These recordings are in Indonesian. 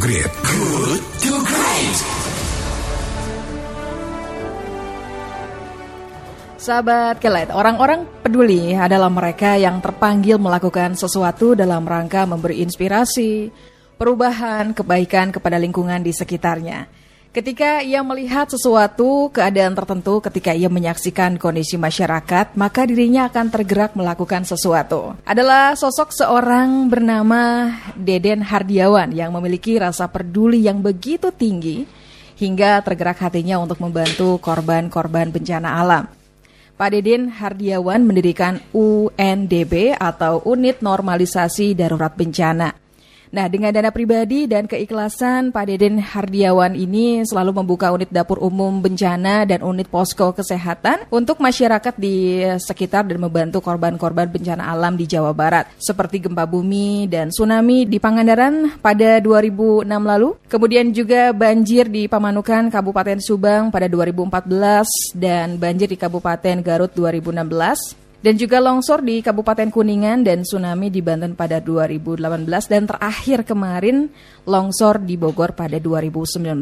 Great. Good to Great. Sahabat Kelet, orang-orang peduli adalah mereka yang terpanggil melakukan sesuatu dalam rangka memberi inspirasi, perubahan, kebaikan kepada lingkungan di sekitarnya. Ketika ia melihat sesuatu keadaan tertentu, ketika ia menyaksikan kondisi masyarakat, maka dirinya akan tergerak melakukan sesuatu. Adalah sosok seorang bernama Deden Hardiawan yang memiliki rasa peduli yang begitu tinggi hingga tergerak hatinya untuk membantu korban-korban bencana alam. Pak Deden Hardiawan mendirikan UNDB atau Unit Normalisasi Darurat Bencana. Nah, dengan dana pribadi dan keikhlasan, Pak Deden Hardiawan ini selalu membuka unit dapur umum bencana dan unit posko kesehatan untuk masyarakat di sekitar dan membantu korban-korban bencana alam di Jawa Barat, seperti gempa bumi dan tsunami di Pangandaran pada 2006 lalu, kemudian juga banjir di Pamanukan, Kabupaten Subang pada 2014, dan banjir di Kabupaten Garut 2016 dan juga longsor di Kabupaten Kuningan dan tsunami di Banten pada 2018 dan terakhir kemarin longsor di Bogor pada 2019.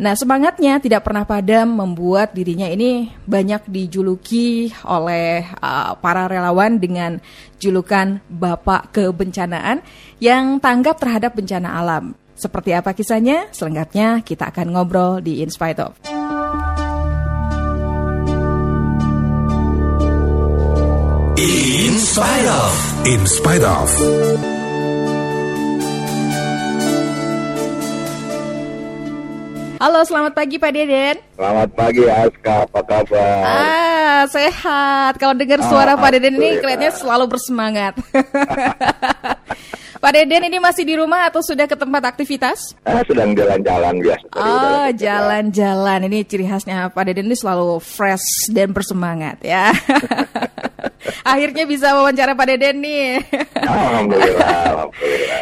Nah, semangatnya tidak pernah padam membuat dirinya ini banyak dijuluki oleh uh, para relawan dengan julukan Bapak Kebencanaan yang tanggap terhadap bencana alam. Seperti apa kisahnya? Selengkapnya kita akan ngobrol di In Spite of. In spite of. In spite of. Halo, selamat pagi Pak Deden. Selamat pagi Aska, apa kabar? Ah, sehat. Kalau dengar suara Pak Deden ini kelihatannya selalu bersemangat. Pak Deden ini masih di rumah atau sudah ke tempat aktivitas? Ah, sedang jalan-jalan biasa. Oh, jalan-jalan. Ini ciri khasnya Pak Deden ini selalu fresh dan bersemangat ya. Akhirnya bisa wawancara Pak Deden nih. alhamdulillah.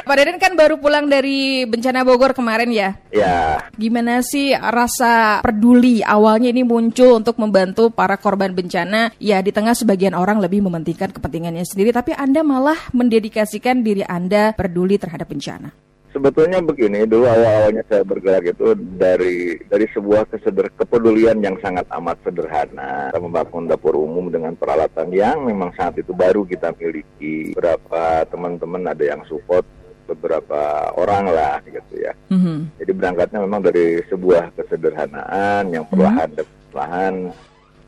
Pak Deden kan baru pulang dari bencana Bogor kemarin ya. Ya, Gimana sih rasa peduli awalnya ini muncul untuk membantu para korban bencana? Ya di tengah sebagian orang lebih mementingkan kepentingannya sendiri, tapi Anda malah mendedikasikan diri Anda peduli terhadap bencana. Sebetulnya begini, dulu awal-awalnya saya bergerak itu dari dari sebuah keseder kepedulian yang sangat amat sederhana. Kita membangun dapur umum dengan peralatan yang memang saat itu baru kita miliki. Beberapa teman-teman ada yang support beberapa orang lah gitu ya. Mhm. Jadi berangkatnya memang dari sebuah kesederhanaan yang perlahan dan perlahan.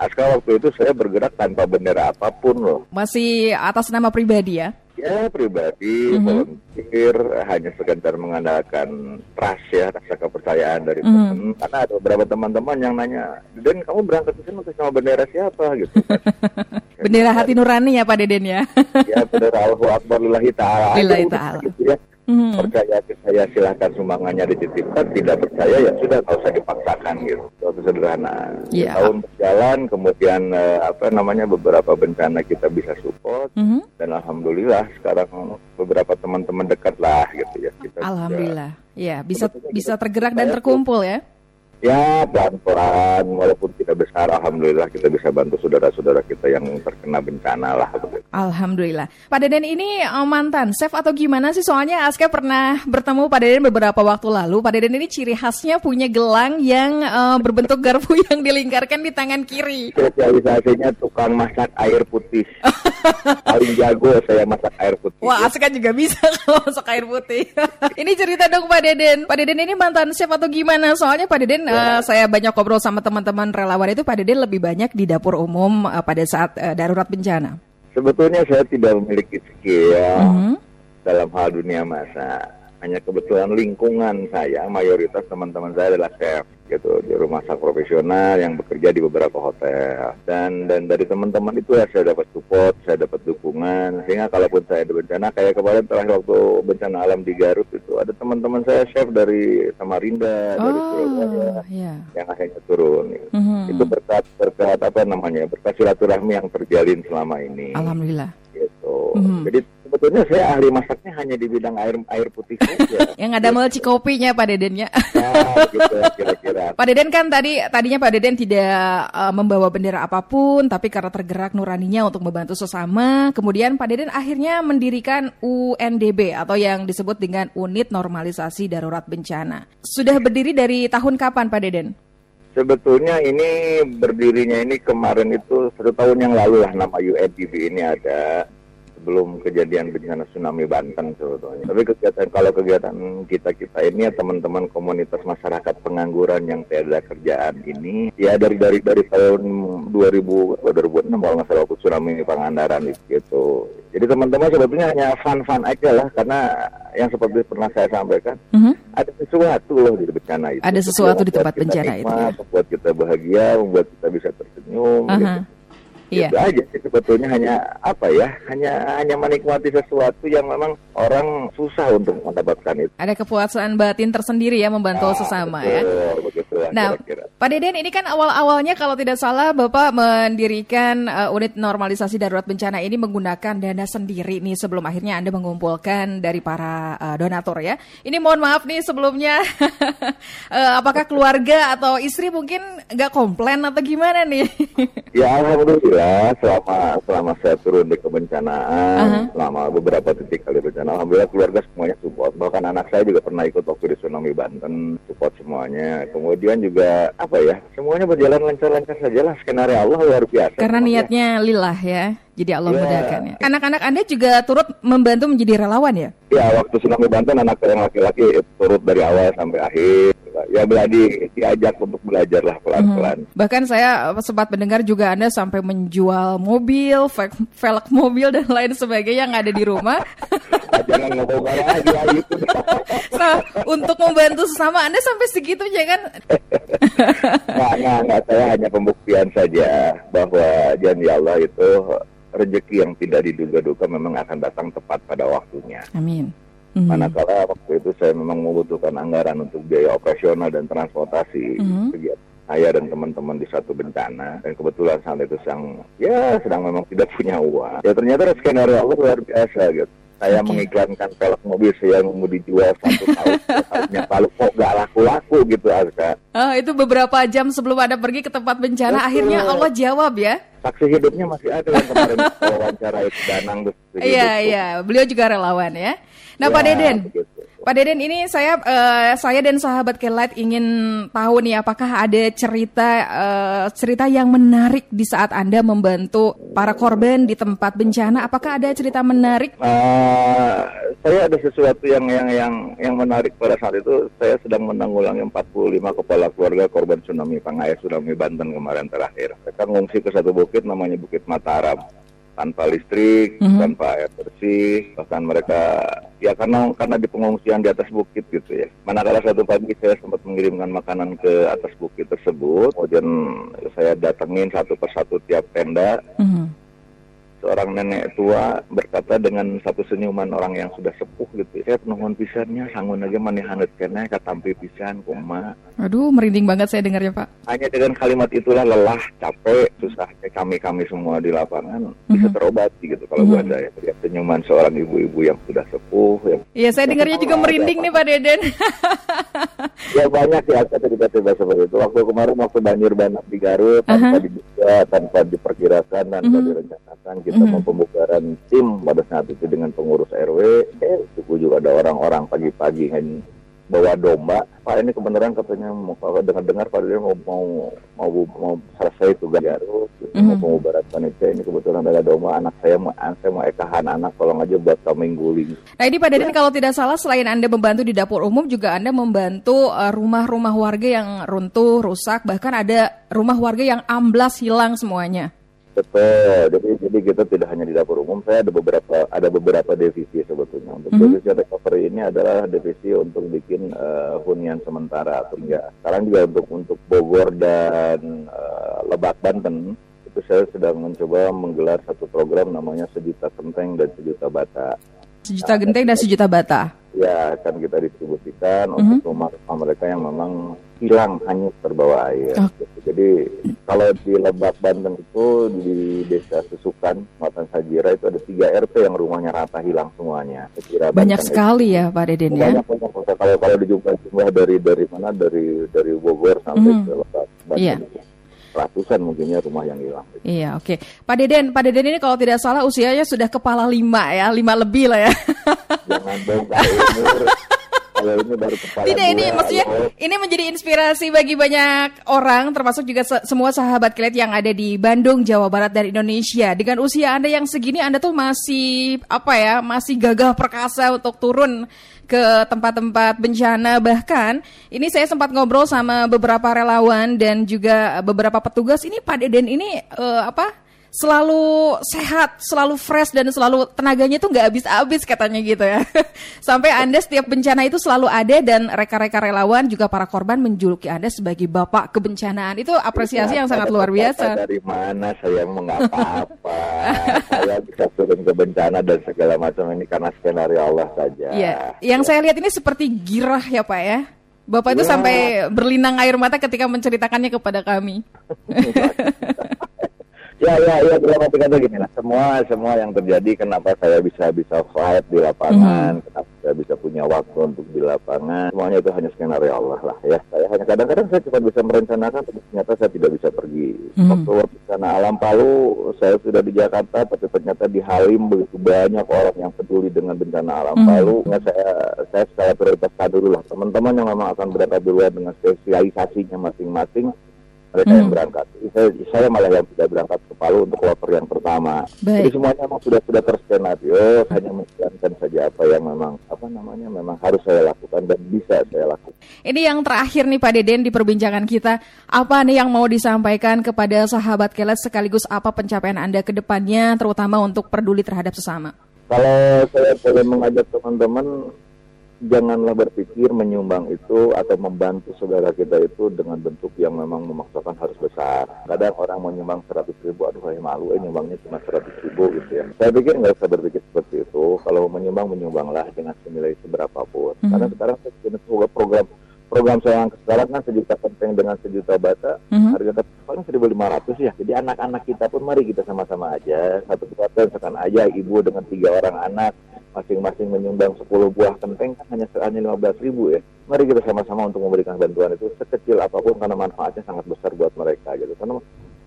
Aska waktu itu saya bergerak tanpa bendera apa pun loh. Masih atas nama pribadi ya? Ya pribadi, Mhm. volunteer, hanya sekedar mengandalkan trust ya, rasa kepercayaan dari Mhm. teman. Karena ada beberapa teman-teman yang nanya, Den kamu berangkat ke sini atas nama bendera siapa gitu kan. Bendera hati nurani ya Pak Deden ya? ya bendera Allahu Akbar lillahi ta'ala. Lillahi ta'ala. Gitu ya. Mhm. percaya ke saya silahkan sumbangannya dititipkan tidak percaya ya sudah nggak usah dipaksakan gitu suatu sederhana Iya. tahun berjalan kemudian eh, apa namanya beberapa bencana kita bisa support Mhm. dan alhamdulillah sekarang beberapa teman-teman dekat lah gitu ya kita Alhamdulillah. Ya bisa bisa tergerak dan terkumpul ya? Ya pelan-pelan walaupun kita besar alhamdulillah kita bisa bantu saudara-saudara kita yang terkena bencana lah begitu. Alhamdulillah. Pak Deden ini eh, mantan chef atau gimana sih? Soalnya Aska pernah bertemu Pak Deden beberapa waktu lalu. Pak Deden ini ciri khasnya punya gelang yang eh, berbentuk garpu yang dilingkarkan di tangan kiri. spesialisasinya tukang masak air putih paling jago saya masak air putih Wah, Aska juga bisa kalau masak air putih. ini cerita dong Pak Deden. Pak Deden ini mantan chef atau gimana? Soalnya Pak Deden, eh, saya banyak ngobrol sama teman-teman relawan itu, Pak Deden lebih banyak di dapur umum eh, pada saat eh, darurat bencana. Sebetulnya saya tidak memiliki skill Mhm. dalam hal dunia masak. Hanya kebetulan lingkungan saya, mayoritas teman-teman saya adalah chef gitu di rumah masak profesional yang bekerja di beberapa hotel. Dan dan dari teman-teman itu ya saya dapat support, saya dapat dukungan. Sehingga kalaupun saya ada bencana, kayak kemarin terakhir waktu bencana alam di Garut ada teman-teman saya chef dari Samarinda, dari Surabaya Oh, ya. yang akhirnya turun. gitu. Mhm. Itu berkat berkat apa namanya berkat silaturahmi yang terjalin selama ini Alhamdulillah. gitu. Mhm. Jadi sebetulnya saya ahli hanya di bidang air air putih saja. Yang ada melci kopinya Pak Deden ya. Nah, gitu kira-kira. Pak Deden kan tadi tadinya Pak Deden tidak uh, membawa bendera apa pun, tapi karena tergerak nuraninya untuk membantu sesama, kemudian Pak Deden akhirnya mendirikan UNDB atau yang disebut dengan Unit Normalisasi Darurat Bencana. Sudah berdiri dari tahun kapan Pak Deden? Sebetulnya ini berdirinya ini kemarin itu satu tahun yang lalu lah nama UNDB ini ada sebelum kejadian bencana tsunami Banten sebetulnya. Tapi kegiatan kalau kegiatan kita kita ini ya teman-teman komunitas masyarakat pengangguran yang tiada kerjaan ini ya dari dari dari tahun 2000 2006 kalau nggak salah waktu tsunami Pangandaran gitu. Jadi teman-teman sebetulnya hanya fun-fun aja lah karena yang seperti pernah saya sampaikan Mm -hmm. ada sesuatu loh di bencana itu. Ada sesuatu di tempat bencana itu ya. Membuat kita bahagia, membuat kita bisa tersenyum. Aha. Gitu. Iya. Itu aja sih sebetulnya hanya apa ya? Hanya hanya menikmati sesuatu yang memang orang susah untuk mendapatkan itu. Ada kepuasan batin tersendiri ya membantu Ah, sesama betul, ya. Begitu lah Nah, kira-kira. Pak Deden ini kan awal-awalnya kalau tidak salah Bapak mendirikan uh, unit normalisasi darurat bencana ini menggunakan dana sendiri nih sebelum akhirnya Anda mengumpulkan dari para uh, donatur ya. Ini mohon maaf nih sebelumnya uh, apakah keluarga atau istri mungkin nggak komplain atau gimana nih? Ya alhamdulillah selama selama saya turun di kebencanaan, Aha. selama beberapa titik kali bencana, alhamdulillah keluarga semuanya support. Bahkan anak saya juga pernah ikut waktu di tsunami Banten, support semuanya. Kemudian juga apa ya, semuanya berjalan lancar-lancar saja lah. Skenario Allah luar biasa. Karena Memang ya. niatnya lillah ya. Jadi Allah Ya. mudahkan ya. Anak-anak Anda juga turut membantu menjadi relawan ya? Ya waktu tsunami Banten anak yang laki-laki turut dari awal sampai akhir. Ya bela di, diajak untuk belajar lah pelan-pelan. Bahkan saya sempat mendengar juga Anda sampai menjual mobil, velg mobil dan lain sebagainya yang ada di rumah. Jangan ngomong lagi ya, itu. Nah, untuk membantu sesama Anda sampai segitunya kan? Nggak, nggak, nggak. Saya hanya pembuktian saja bahwa janji Allah itu rezeki yang tidak diduga-duga memang akan datang tepat pada waktunya. Amin. Mhm. Manakala waktu itu saya memang membutuhkan anggaran untuk biaya operasional dan transportasi Mhm. kegiatan saya dan teman-teman di satu bencana dan kebetulan saat itu sedang ya sedang memang tidak punya uang. Ya ternyata skenario Allah luar biasa gitu. Saya Oke. mengiklankan velg mobil saya mau dijual satu tahun, tahunnya lalu kok gak laku-laku gitu Azka. Oh, itu beberapa jam sebelum Anda pergi ke tempat bencana, Betul. akhirnya Allah jawab ya. Saksi hidupnya masih ada yang kemarin wawancara itu Danang. Iya, iya. Beliau juga relawan ya. Nah, Ya, Pak Deden, begitu. Pak Deden ini saya eh, saya dan sahabat Kelat ingin tahu nih apakah ada cerita eh, cerita yang menarik di saat Anda membantu para korban di tempat bencana. Apakah ada cerita menarik? Uh, saya ada sesuatu yang yang yang yang menarik pada saat itu saya sedang menanggulangi 45 kepala keluarga korban tsunami Pangaya tsunami Banten kemarin terakhir. Mereka ngungsi ke satu bukit namanya Bukit Mataram tanpa listrik, Mhm. tanpa air bersih, bahkan mereka ya karena karena di pengungsian di atas bukit gitu ya. Manakala satu pagi saya sempat mengirimkan makanan ke atas bukit tersebut, kemudian saya datengin satu persatu tiap tenda, Mhm. Seorang nenek tua berkata dengan satu senyuman orang yang sudah sepuh gitu. Saya penuhun pisannya, sangun aja maneh hanet kene katampi pisan kuma. Aduh, merinding banget saya dengarnya, Pak. Hanya dengan kalimat itulah lelah, capek, susahnya kami-kami semua di lapangan bisa Mhm. terobati gitu kalau buat Mhm. saya. Lihat senyuman seorang ibu-ibu yang sudah sepuh, yang Iya, saya dengarnya juga merinding nih, Pak Deden. ya banyak ya tiba-tiba seperti itu. Waktu kemarin waktu banjir bandang di Garut tanpa Aha. diduga, tanpa diperkirakan, tanpa Mhm. direncanakan, kita Mhm. mau pembubaran tim pada saat itu dengan pengurus RW. Eh, suku juga ada orang-orang pagi-pagi kan bawa domba. Pak ini kebenaran katanya mau dengar-dengar Pak dia mau mau mau mau selesai tugas Garut, gitu, mau Mhm. pembubaran panitia ini kebetulan ada domba anak saya mau saya mau ekahan anak tolong aja buat kambing guling. Nah ini Pak Deden kalau tidak salah selain Anda membantu di dapur umum juga Anda membantu eh, rumah-rumah warga yang runtuh, rusak, bahkan ada rumah warga yang amblas hilang semuanya. Betul. Jadi jadi kita tidak hanya di dapur umum. Saya ada beberapa ada beberapa divisi sebetulnya. Untuk Mhm. divisi recovery ini adalah divisi untuk bikin eh, hunian sementara atau enggak. Sekarang juga untuk untuk Bogor dan eh, Lebak Banten itu saya sedang mencoba menggelar satu program namanya sejuta kenteng dan sejuta bata. Sejuta genteng dan sejuta bata. ya akan kita distribusikan Mhm. untuk rumah-rumah mereka yang memang hilang hanyut terbawa air. Oh. Jadi kalau di Lebak Banten itu di desa Susukan, Kecamatan Sajira itu ada tiga RT yang rumahnya rata hilang semuanya. Banyak Banten sekali ya Pak Deden itu ya. Banyak banyak kalau kalau dijumlah jumlah dari dari mana dari dari Bogor sampai Mhm. ke Lebak Banten. Iya. Ratusan mungkinnya rumah yang hilang. Iya, oke. Pak Deden, Pak Deden ini kalau tidak salah usianya sudah kepala lima ya, lima lebih lah ya. Jangan. Kalau ini baru kepala Tidak, ini maksudnya ini menjadi inspirasi bagi banyak orang, termasuk juga se- semua sahabat kilat yang ada di Bandung, Jawa Barat dan Indonesia. Dengan usia Anda yang segini, Anda tuh masih apa ya, masih gagah perkasa untuk turun ke tempat-tempat bencana. Bahkan ini saya sempat ngobrol sama beberapa relawan dan juga beberapa petugas. Ini Pak Deden ini eh, apa? Selalu sehat, selalu fresh dan selalu tenaganya tuh nggak habis-habis katanya gitu ya. Sampai Anda setiap bencana itu selalu ada dan reka-reka relawan juga para korban menjuluki Anda sebagai bapak kebencanaan. Itu apresiasi yang sangat luar biasa. Dari mana saya mengapa-apa? saya bisa turun ke bencana dan segala macam ini karena skenario Allah saja. Iya, yang saya lihat ini seperti girah ya Pak ya. Bapak itu Ya. sampai berlinang air mata ketika menceritakannya kepada kami. Ya, ya, ya, dalam arti kata gini lah. Semua, semua yang terjadi, kenapa saya bisa bisa fight di lapangan, kenapa saya bisa punya waktu untuk di lapangan, semuanya itu hanya skenario Allah lah ya. Saya hanya kadang-kadang saya cuma bisa merencanakan, tapi ternyata saya tidak bisa pergi. Mhm. Waktu bencana alam Palu, saya sudah di Jakarta, tapi ternyata di Halim begitu banyak orang yang peduli dengan bencana alam Mhm. Palu. Nah, saya, saya skala prioritaskan dulu lah. Teman-teman yang memang akan berangkat duluan dengan spesialisasinya masing-masing, mereka yang Hmm. berangkat. Saya, saya malah yang tidak berangkat ke Palu untuk kloter yang pertama. Baik. Jadi semuanya memang sudah sudah terskenario, hanya menjalankan saja apa yang memang apa namanya memang harus saya lakukan dan bisa saya lakukan. Ini yang terakhir nih Pak Deden di perbincangan kita. Apa nih yang mau disampaikan kepada sahabat Kelet sekaligus apa pencapaian Anda ke depannya terutama untuk peduli terhadap sesama? Kalau saya boleh mengajak teman-teman, janganlah berpikir menyumbang itu atau membantu saudara kita itu dengan bentuk yang memang memaksakan harus besar. Kadang orang mau nyumbang 100 ribu, aduh saya malu, eh nyumbangnya cuma 100 ribu gitu ya. Saya pikir nggak usah berpikir seperti itu. Kalau menyumbang, menyumbanglah dengan senilai seberapapun. Mhm. Karena sekarang saya program program saya yang sekarang kan sejuta kenteng dengan sejuta bata Mhm. harga kenteng paling 1.500 ya jadi anak-anak kita pun mari kita sama-sama aja satu keluarga misalkan aja ibu dengan tiga orang anak masing-masing menyumbang 10 buah kenteng kan hanya hanya 15 ribu ya. Mari kita sama-sama untuk memberikan bantuan itu sekecil apa pun karena manfaatnya sangat besar buat mereka gitu. Karena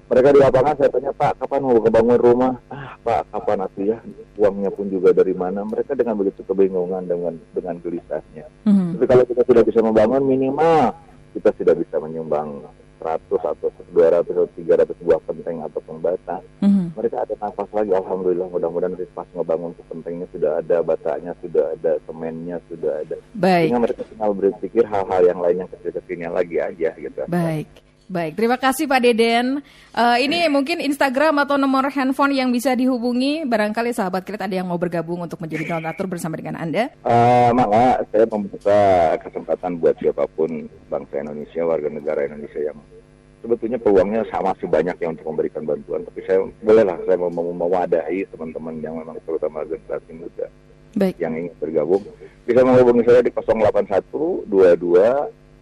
mereka di lapangan saya tanya Pak kapan mau kebangun rumah? Ah Pak kapan atuh ya? Uangnya pun juga dari mana? Mereka dengan begitu kebingungan dengan dengan gelisahnya. Mhm. tapi kalau kita sudah bisa membangun minimal kita sudah bisa menyumbang 100 atau 200 atau 300 buah penteng atau pembata. Mhm. Mereka ada nafas lagi, Alhamdulillah mudah-mudahan nanti pas ngebangun tuh pentengnya sudah ada, batanya sudah ada, semennya sudah ada. Baik. Sehingga mereka tinggal berpikir hal-hal yang lain yang kecil-kecilnya lagi aja gitu. Baik. Baik, terima kasih Pak Deden. Eh, ini mungkin Instagram atau nomor handphone yang bisa dihubungi. Barangkali sahabat Kilat ada yang mau bergabung untuk menjadi donatur bersama dengan Anda. Eh, maka saya membuka kesempatan buat siapa pun bangsa Indonesia, warga negara Indonesia yang sebetulnya peluangnya sama masih banyak yang untuk memberikan bantuan. Tapi saya bolehlah saya mau mau mewadahi teman-teman yang memang terutama generasi muda Baik. yang ingin bergabung bisa menghubungi saya di 081 22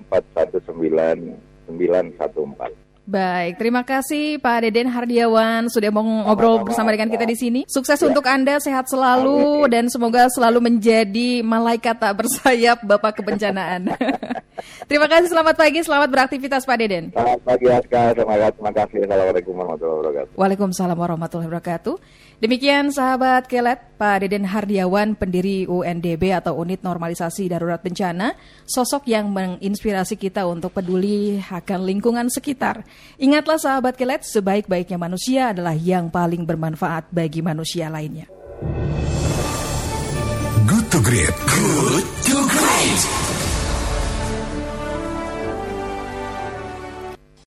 419 914. Baik, terima kasih Pak Deden Hardiawan sudah mau ngobrol bersama dengan kita di sini. Sukses Ya. untuk Anda, sehat selalu dan semoga selalu menjadi malaikat tak bersayap Bapak kebencanaan. terima kasih, selamat pagi, selamat beraktivitas Pak Deden. Selamat pagi Aska, terima kasih. Assalamualaikum warahmatullahi wabarakatuh. Waalaikumsalam warahmatullahi wabarakatuh. Demikian sahabat Kelet, Pak Deden Hardiawan, pendiri UNDB atau Unit Normalisasi Darurat Bencana, sosok yang menginspirasi kita untuk peduli akan lingkungan sekitar. Ingatlah sahabat Kelet, sebaik-baiknya manusia adalah yang paling bermanfaat bagi manusia lainnya. Good to Great. Good